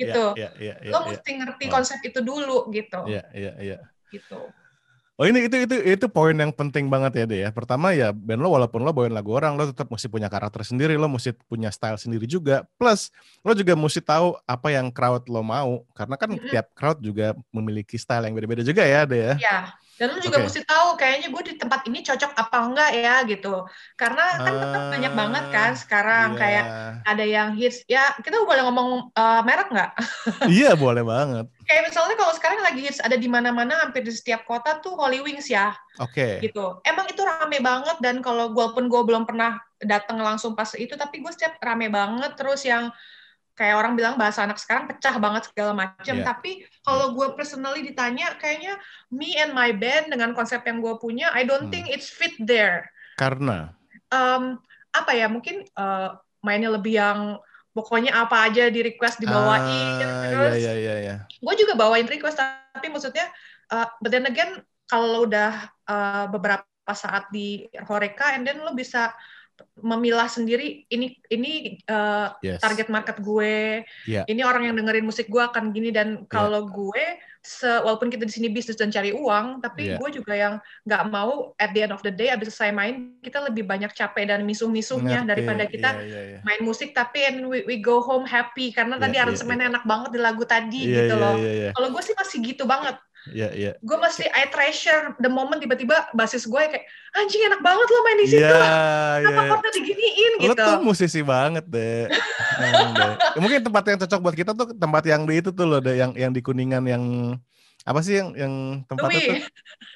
gitu yeah, yeah, yeah, lo yeah, mesti ngerti oh. konsep itu dulu gitu
yeah, yeah, yeah
gitu.
Oh ini itu itu itu poin yang penting banget ya deh ya. Pertama ya band lo walaupun lo bawain lagu orang lo tetap mesti punya karakter sendiri, lo mesti punya style sendiri juga. Plus lo juga mesti tahu apa yang crowd lo mau karena kan mm -hmm. tiap crowd juga memiliki style yang beda-beda juga ya deh ya.
Iya. Dan lu juga okay. mesti tahu kayaknya gue di tempat ini cocok apa enggak ya gitu. Karena kan uh, tetap banyak banget kan sekarang yeah. kayak ada yang hits. Ya kita boleh ngomong uh, merek nggak? [laughs]
iya boleh banget.
Kayak misalnya kalau sekarang lagi hits ada di mana-mana hampir di setiap kota tuh Holy Wings ya.
Oke.
Okay. Gitu. Emang itu rame banget dan kalau gue pun gue belum pernah datang langsung pas itu tapi gue setiap rame banget terus yang kayak orang bilang bahasa anak sekarang pecah banget segala macam. Yeah. Tapi kalau gue personally ditanya, kayaknya me and my band dengan konsep yang gue punya, I don't hmm. think it's fit there.
Karena?
Um, apa ya? Mungkin uh, mainnya lebih yang pokoknya apa aja di request dibawain. Ah,
iya, terus, yeah, yeah, yeah, yeah.
gue juga bawain request, tapi maksudnya, uh, but then again, kalau udah uh, beberapa saat di Horeca, and then lo bisa memilah sendiri ini ini uh, yes. target market gue yeah. ini orang yang dengerin musik gue akan gini dan kalau yeah. gue se walaupun kita di sini bisnis dan cari uang tapi yeah. gue juga yang nggak mau at the end of the day abis selesai main kita lebih banyak capek dan misuh-misuhnya daripada kita yeah, yeah, yeah. main musik tapi and we, we go home happy karena yeah, tadi aransemennya yeah, yeah. enak banget di lagu tadi yeah, gitu yeah, loh yeah, yeah. kalau gue sih masih gitu banget
Iya, iya.
Gue mesti I treasure the moment tiba-tiba basis gue kayak anjing enak banget lo main di situ. Iya,
iya.
Kenapa diginiin gitu. Lo
tuh musisi banget deh. deh. Mungkin tempat yang cocok buat kita tuh tempat yang di itu tuh loh deh, yang yang di Kuningan yang apa sih yang yang tempat itu?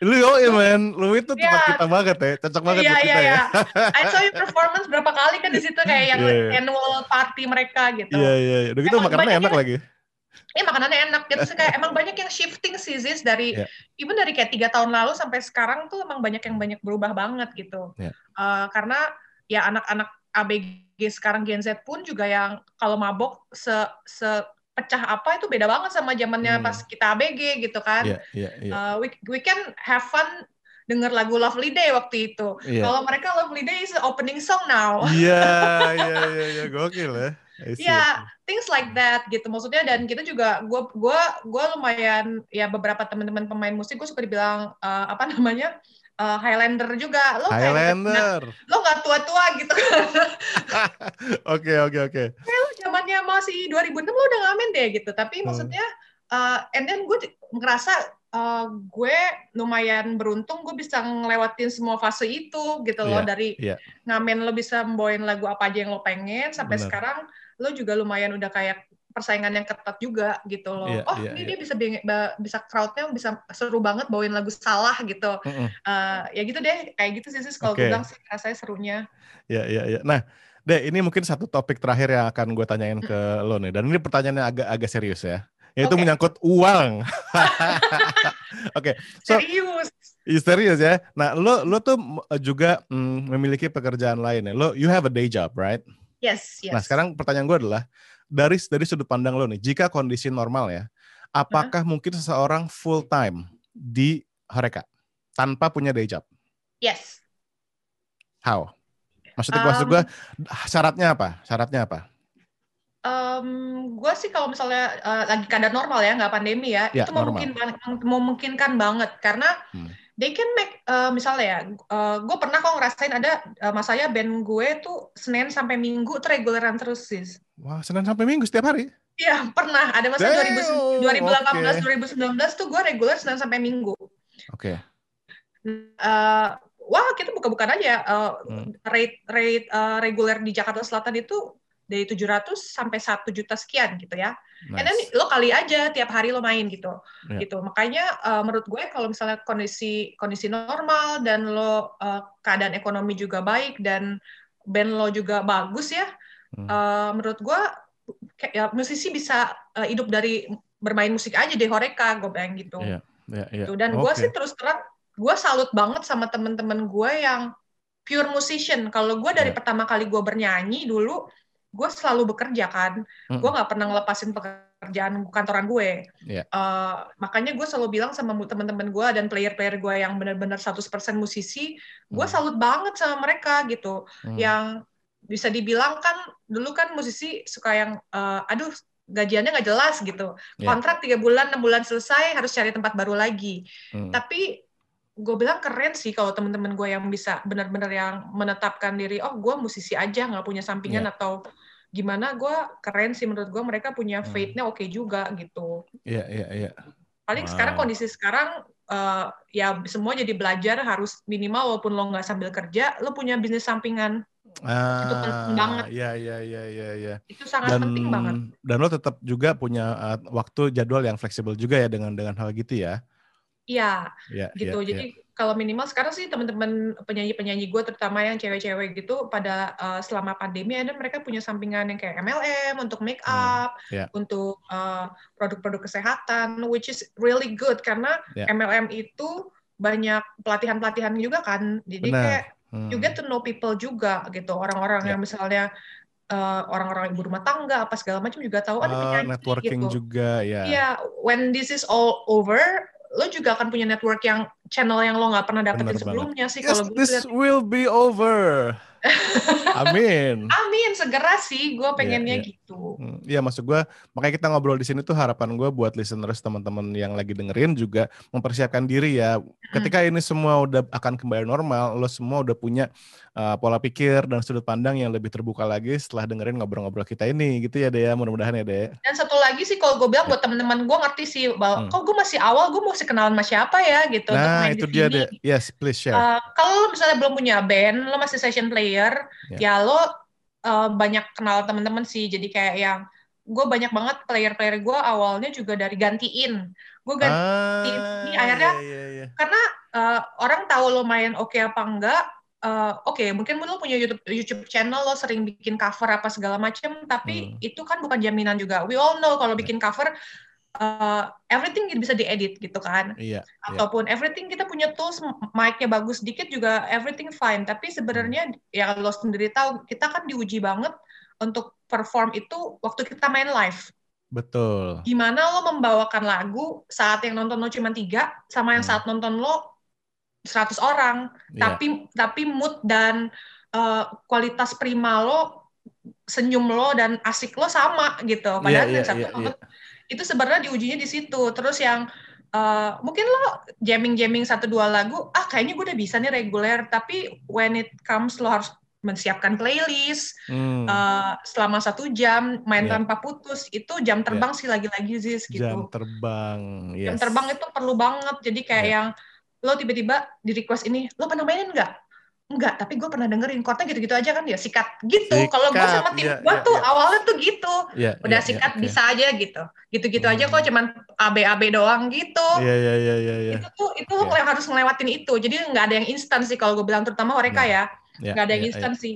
Lu yo ya men, lu itu tempat yeah. kita banget ya, cocok banget yeah, buat yeah, kita yeah.
ya. I saw you performance berapa kali kan di situ kayak yang yeah. annual party mereka gitu.
Iya yeah, iya, yeah. udah gitu makanannya enak lagi
ini makanannya enak gitu sih kayak emang banyak yang shifting sih Ziz dari yeah. even dari kayak tiga tahun lalu sampai sekarang tuh emang banyak yang banyak berubah banget gitu yeah. uh, karena ya anak-anak ABG sekarang Gen Z pun juga yang kalau mabok se se pecah apa itu beda banget sama zamannya hmm. pas kita ABG gitu kan yeah, yeah, yeah. Uh, we we can have fun denger lagu Lovely Day waktu itu. Yeah. Kalau mereka Lovely Day is opening song now.
Iya, [laughs] iya, iya, iya, gokil ya.
Iya, things like that gitu. Maksudnya dan kita juga gue gue gue lumayan ya beberapa teman-teman pemain musik gue suka dibilang uh, apa namanya uh, Highlander juga. Lo
Highlander.
kayak, lo nggak tua-tua gitu. [laughs]
Oke oke oke.
Lo zamannya masih 2006 lo udah ngamen deh gitu. Tapi hmm. maksudnya uh, and then gue ngerasa uh, gue lumayan beruntung gue bisa ngelewatin semua fase itu gitu loh. Yeah, dari yeah. ngamen lo bisa membawain lagu apa aja yang lo pengen sampai Bener. sekarang lo juga lumayan udah kayak persaingan yang ketat juga gitu loh. Yeah, oh yeah, ini yeah. dia bisa bisa crowdnya bisa seru banget bawain lagu salah gitu. Mm -hmm. uh, ya gitu deh kayak gitu sih sih kalau okay. bilang sih rasanya serunya.
Ya yeah, ya yeah, ya. Yeah. Nah Deh, ini mungkin satu topik terakhir yang akan gue tanyain ke lo nih. Dan ini pertanyaannya agak agak serius ya. Yaitu okay. menyangkut uang. [laughs] Oke. okay. So, serius. Serius ya. Nah, lo lo tuh juga mm, memiliki pekerjaan lain ya. Lo you have a day job, right?
Yes, yes.
Nah, sekarang pertanyaan gue adalah dari dari sudut pandang lo nih, jika kondisi normal ya, apakah -huh. mungkin seseorang full time di Horeca tanpa punya day job?
Yes.
How? Maksudnya, um, maksud gue syaratnya apa? Syaratnya apa?
Um, gue sih kalau misalnya uh, lagi keadaan normal ya, nggak pandemi ya, ya itu memungkinkan, memungkinkan banget karena hmm. They can make uh, misalnya ya, uh, gue pernah kok ngerasain ada uh, masanya band gue tuh Senin sampai Minggu tuh reguleran terus sih.
Wah Senin sampai Minggu setiap hari?
Iya pernah ada masa Damn, 2018 okay. 2019 tuh gue reguler Senin sampai Minggu.
Oke. Okay.
Uh, wah kita buka-bukaan aja uh, hmm. rate rate uh, reguler di Jakarta Selatan itu dari 700 sampai 1 juta sekian gitu ya. Nice. And then lo kali aja tiap hari lo main gitu. Yeah. Gitu. Makanya uh, menurut gue kalau misalnya kondisi kondisi normal dan lo uh, keadaan ekonomi juga baik dan band lo juga bagus ya. Hmm. Uh, menurut gue ya musisi bisa uh, hidup dari bermain musik aja di Horeca gue bilang gitu. Yeah. Yeah, yeah. Gitu. Dan okay. gue sih terus terang gue salut banget sama temen-temen gue yang pure musician. Kalau gue dari yeah. pertama kali gue bernyanyi dulu, gue selalu bekerja kan. Mm. Gue nggak pernah ngelepasin pekerjaan kantoran gue. Yeah. Uh, makanya gue selalu bilang sama temen-temen gue dan player-player gue yang benar-benar 100% musisi, gue mm. salut banget sama mereka gitu. Mm. Yang bisa dibilang kan dulu kan musisi suka yang, uh, aduh gajiannya nggak jelas gitu. Yeah. Kontrak tiga bulan, enam bulan selesai harus cari tempat baru lagi. Mm. Tapi gue bilang keren sih kalau temen-temen gue yang bisa benar-benar yang menetapkan diri oh gue musisi aja nggak punya sampingan yeah. atau gimana gue keren sih menurut gue mereka punya hmm. faith-nya oke okay juga gitu
iya yeah, iya yeah, iya yeah.
paling wow. sekarang kondisi sekarang uh, ya semua jadi belajar harus minimal walaupun lo nggak sambil kerja lo punya bisnis sampingan
Ah, itu penting banget. Iya, iya, iya, iya,
iya. Itu sangat dan, penting banget.
Dan lo tetap juga punya uh, waktu jadwal yang fleksibel juga ya dengan dengan hal gitu ya.
Iya, ya, gitu. Ya, Jadi ya. kalau minimal sekarang sih teman-teman penyanyi-penyanyi gue, terutama yang cewek-cewek gitu, pada uh, selama pandemi ada mereka punya sampingan yang kayak MLM untuk make hmm, up, hmm, ya. untuk uh, produk-produk kesehatan, which is really good karena ya. MLM itu banyak pelatihan-pelatihan juga kan. Jadi Benar. kayak hmm. you get to know people juga gitu. Orang-orang ya. yang misalnya uh, orang-orang ibu rumah tangga apa segala macam juga tahu ada
oh, penyanyi networking gitu. juga ya.
Iya, yeah, when this is all over, lo juga akan punya network yang channel yang lo nggak pernah dapetin Bener sebelumnya banget. sih
yes, kalau this liat. will be over [laughs] Amin.
Amin, segera sih. Gue pengennya yeah, yeah. Gitu.
Hmm, iya, maksud gue, makanya kita ngobrol di sini tuh harapan gue buat listeners teman-teman yang lagi dengerin juga mempersiapkan diri ya. Ketika hmm. ini semua udah akan kembali normal, lo semua udah punya uh, pola pikir dan sudut pandang yang lebih terbuka lagi setelah dengerin ngobrol-ngobrol kita ini, gitu ya Dea. Mudah-mudahan ya Dea.
Dan satu lagi sih, kalau gue bilang buat teman-teman gue ngerti sih, bahwa hmm. kok gue masih awal, gue mau kenalan sama siapa ya gitu.
Nah, itu dia deh. Yes, please share. Uh,
kalau misalnya belum punya band, lo masih session play player yeah. ya lo uh, banyak kenal teman-teman sih jadi kayak yang gue banyak banget player-player gue awalnya juga dari gantiin gue gantiin ah, ini akhirnya yeah, yeah, yeah. karena uh, orang tahu lo main oke okay apa enggak uh, oke okay, mungkin lo punya YouTube YouTube channel lo sering bikin cover apa segala macam tapi hmm. itu kan bukan jaminan juga we all know kalau bikin cover uh, everything bisa diedit gitu kan.
Iya, iya.
Ataupun iya. everything kita punya tools mic-nya bagus dikit juga everything fine. Tapi sebenarnya hmm. ya lo sendiri tahu kita kan diuji banget untuk perform itu waktu kita main live.
Betul.
Gimana lo membawakan lagu saat yang nonton lo cuma tiga sama yang hmm. saat nonton lo 100 orang, yeah. tapi tapi mood dan uh, kualitas prima lo senyum lo dan asik lo sama gitu. Padahal yeah, yeah, satu yeah, yeah itu sebenarnya diujinya di situ terus yang uh, mungkin lo jamming jamming satu dua lagu ah kayaknya gue udah bisa nih reguler tapi when it comes lo harus menyiapkan playlist hmm. uh, selama satu jam main yeah. tanpa putus itu jam terbang yeah. sih lagi-lagi Ziz gitu
jam terbang yes.
jam terbang itu perlu banget jadi kayak yeah. yang lo tiba-tiba di request ini lo pernah mainin nggak Enggak, tapi gue pernah dengerin chordnya gitu-gitu aja kan ya sikat gitu. Kalau gue sama tim yeah, gue yeah, tuh yeah. awalnya tuh gitu, yeah, udah yeah, sikat yeah, bisa aja gitu, gitu-gitu hmm. aja kok cuman AB-AB doang gitu.
Iya iya iya iya. iya.
Itu tuh itu yeah. harus ngelewatin itu. Jadi nggak ada yang instan sih kalau gue bilang terutama mereka yeah. ya, nggak yeah, ada yang yeah, instan yeah. sih.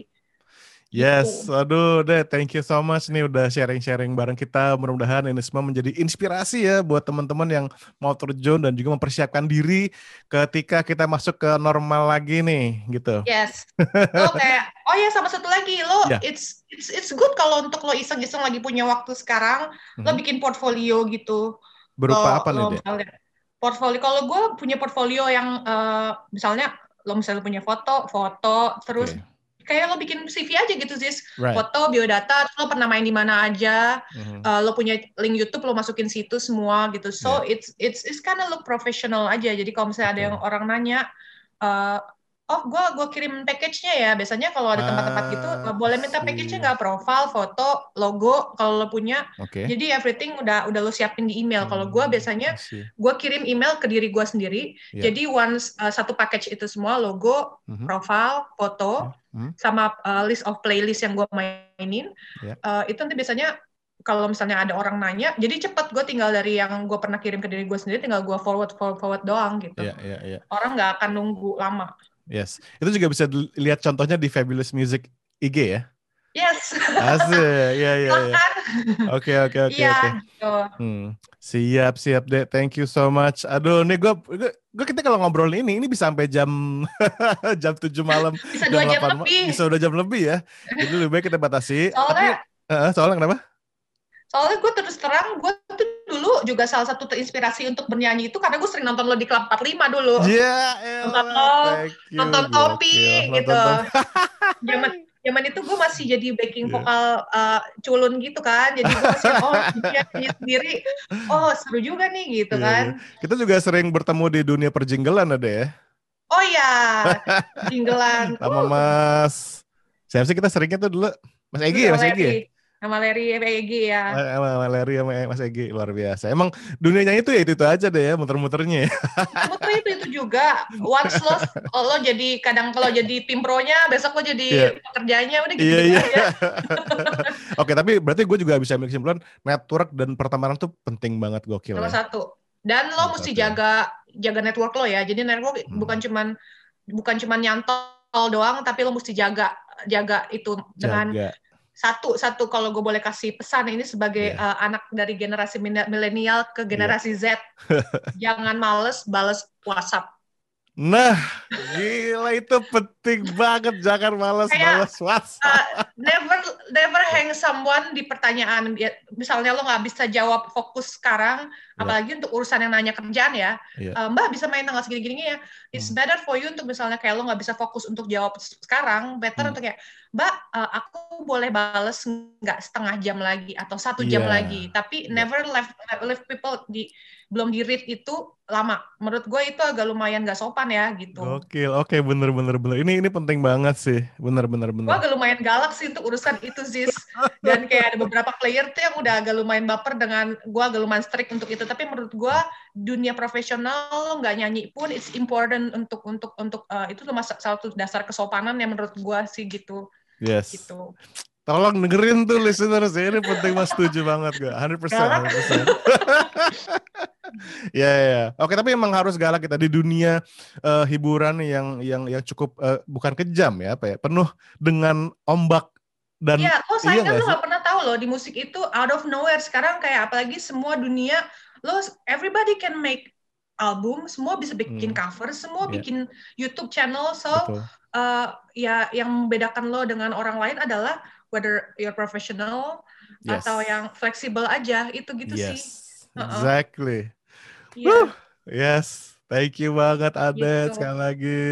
Yes, gitu. aduh deh, thank you so much nih udah sharing-sharing bareng kita. Mudah-mudahan ini semua menjadi inspirasi ya buat teman-teman yang mau terjun dan juga mempersiapkan diri ketika kita masuk ke normal lagi nih, gitu.
Yes. [laughs] Lo kayak, oh ya sama satu lagi, lo yeah. it's it's it's good kalau untuk lo iseng-iseng lagi punya waktu sekarang, hmm. lo bikin portfolio gitu.
Berupa lo, apa nih?
Portfolio, kalau gue punya portfolio yang uh, misalnya lo misalnya punya foto, foto, terus okay kayak lo bikin CV aja gitu sih right. foto biodata lo pernah main di mana aja mm-hmm. uh, lo punya link YouTube lo masukin situ semua gitu so yeah. it's it's it's kind of look professional aja jadi kalau misalnya ada yang orang nanya uh, oh gue gua kirim package-nya ya biasanya kalau ada tempat-tempat gitu uh, boleh minta package-nya nggak profile foto logo kalau lo punya okay. jadi everything udah udah lo siapin di email kalau gue hmm, biasanya gue kirim email ke diri gue sendiri yeah. jadi once uh, satu package itu semua logo mm-hmm. profile foto mm-hmm. sama uh, list of playlist yang gue mainin yeah. uh, itu nanti biasanya kalau misalnya ada orang nanya, jadi cepet gue tinggal dari yang gue pernah kirim ke diri gue sendiri, tinggal gue forward forward forward doang gitu. Yeah, yeah, yeah. Orang nggak akan nunggu lama.
Yes. Itu juga bisa lihat contohnya di Fabulous Music IG ya?
Yes.
Asik. Iya, iya, iya. Oke, oke, oke, iya, oke. Hmm. Siap, siap deh. Thank you so much. Aduh, nih gue, gue kita kalau ngobrol ini, ini bisa sampai jam [laughs] jam 7 malam.
Bisa dua jam lebih.
Bisa udah jam lebih ya. Jadi lebih baik kita batasi.
Soalnya,
Tapi, uh, soalnya kenapa?
Soalnya gue terus terang, gue tuh dulu juga salah satu terinspirasi untuk bernyanyi itu karena gue sering nonton lo di Club 45 dulu.
Iya, yeah,
nonton lo, nonton Topi gitu. [laughs] Zaman zaman itu gue masih jadi backing yeah. vokal uh, culun gitu kan. Jadi gue masih oh [laughs] nyanyi sendiri. Oh, seru juga nih gitu yeah, kan.
Yeah. Kita juga sering bertemu di dunia perjinggelan ada ya.
Oh iya, [laughs] jinggelan.
Sama uh. Mas. Siapa sih kita seringnya tuh dulu? Mas Egi ya, Mas Egi ya?
Sama Larry Egi ya.
Sama Larry sama Mas Egi luar biasa. Emang dunianya itu ya itu, itu aja deh ya muter-muternya. Ya.
Muter itu itu juga. Once lo, [laughs] lo jadi kadang kalau jadi pimpronya, besok lo jadi yeah. pekerjanya udah gitu, yeah, yeah. aja. [laughs]
Oke, tapi berarti gue juga bisa ambil kesimpulan network dan pertemanan tuh penting banget gokil.
Nomor ya. satu. Dan lo Nomor mesti satu. jaga jaga network lo ya. Jadi network hmm. bukan cuman bukan cuman nyantol doang, tapi lo mesti jaga jaga itu dengan jaga satu satu kalau gue boleh kasih pesan ini sebagai yeah. uh, anak dari generasi milenial ke generasi yeah. Z [laughs] jangan males balas WhatsApp
Nah, gila itu penting banget jangan malas malas WhatsApp. Uh,
never never hang someone di pertanyaan. Misalnya lo nggak bisa jawab fokus sekarang, yeah. apalagi untuk urusan yang nanya kerjaan ya. Yeah. Iya. Uh, Mbak bisa main tanggal segini-gini ya. It's hmm. better for you untuk misalnya kayak lo nggak bisa fokus untuk jawab sekarang, better hmm. untuk kayak Mbak, uh, aku boleh bales nggak setengah jam lagi atau satu jam yeah. lagi. Tapi yeah. never left leave people di belum di read itu lama. Menurut gue itu agak lumayan gak sopan ya gitu.
Oke, oke okay, bener bener bener. Ini ini penting banget sih, bener bener bener.
Gue agak lumayan galak sih untuk urusan itu sih. Dan kayak ada beberapa player tuh yang udah agak lumayan baper dengan gue agak lumayan strict untuk itu. Tapi menurut gue dunia profesional lo nggak nyanyi pun it's important untuk untuk untuk uh, itu tuh salah satu dasar kesopanan yang menurut gue sih gitu.
Yes. Gitu. Tolong dengerin tuh listeners ya, ini penting mas setuju banget gue, 100%. 100%. ya, ya. Oke, tapi emang harus galak kita di dunia uh, hiburan yang yang yang cukup uh, bukan kejam ya, apa ya, penuh dengan ombak dan
Iya, oh saya iya kan lu gak pernah tahu loh di musik itu out of nowhere sekarang kayak apalagi semua dunia lo everybody can make album, semua bisa bikin hmm. cover, semua yeah. bikin YouTube channel, so uh, ya yang membedakan lo dengan orang lain adalah whether you're professional yes. atau yang fleksibel aja itu gitu yes. sih.
Exactly. Yeah. Yes. Thank you banget Adet gitu. sekali lagi.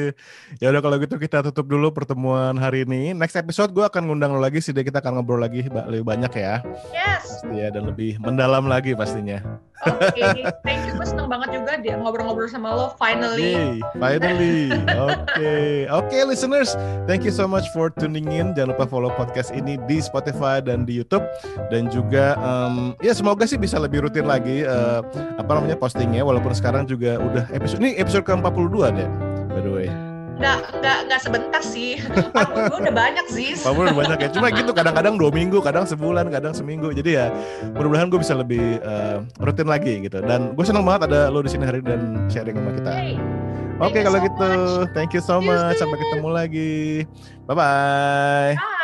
Ya udah kalau gitu kita tutup dulu pertemuan hari ini. Next episode gue akan ngundang lo lagi sih kita akan ngobrol lagi lebih banyak ya.
Yes.
Pasti ya dan lebih mendalam lagi pastinya.
Oke, thank you. Gue seneng banget juga dia ngobrol-ngobrol sama lo. Finally.
Okay. Finally. Oke, okay. oke okay, listeners, thank you so much for tuning in. Jangan lupa follow podcast ini di Spotify dan di YouTube. Dan juga um, ya semoga sih bisa lebih rutin lagi uh, apa namanya postingnya. Walaupun sekarang juga udah episode ini episode ke 42 deh, by the way
nggak nggak nggak sebentar sih gue udah banyak sih
udah banyak ya cuma gitu kadang-kadang dua minggu kadang sebulan kadang seminggu jadi ya mudah-mudahan gue bisa lebih uh, rutin lagi gitu dan gue senang banget ada lo di sini hari dan sharing sama kita hey. Oke okay, kalau so gitu, much. thank you so much. Sampai ketemu lagi. Bye-bye. bye bye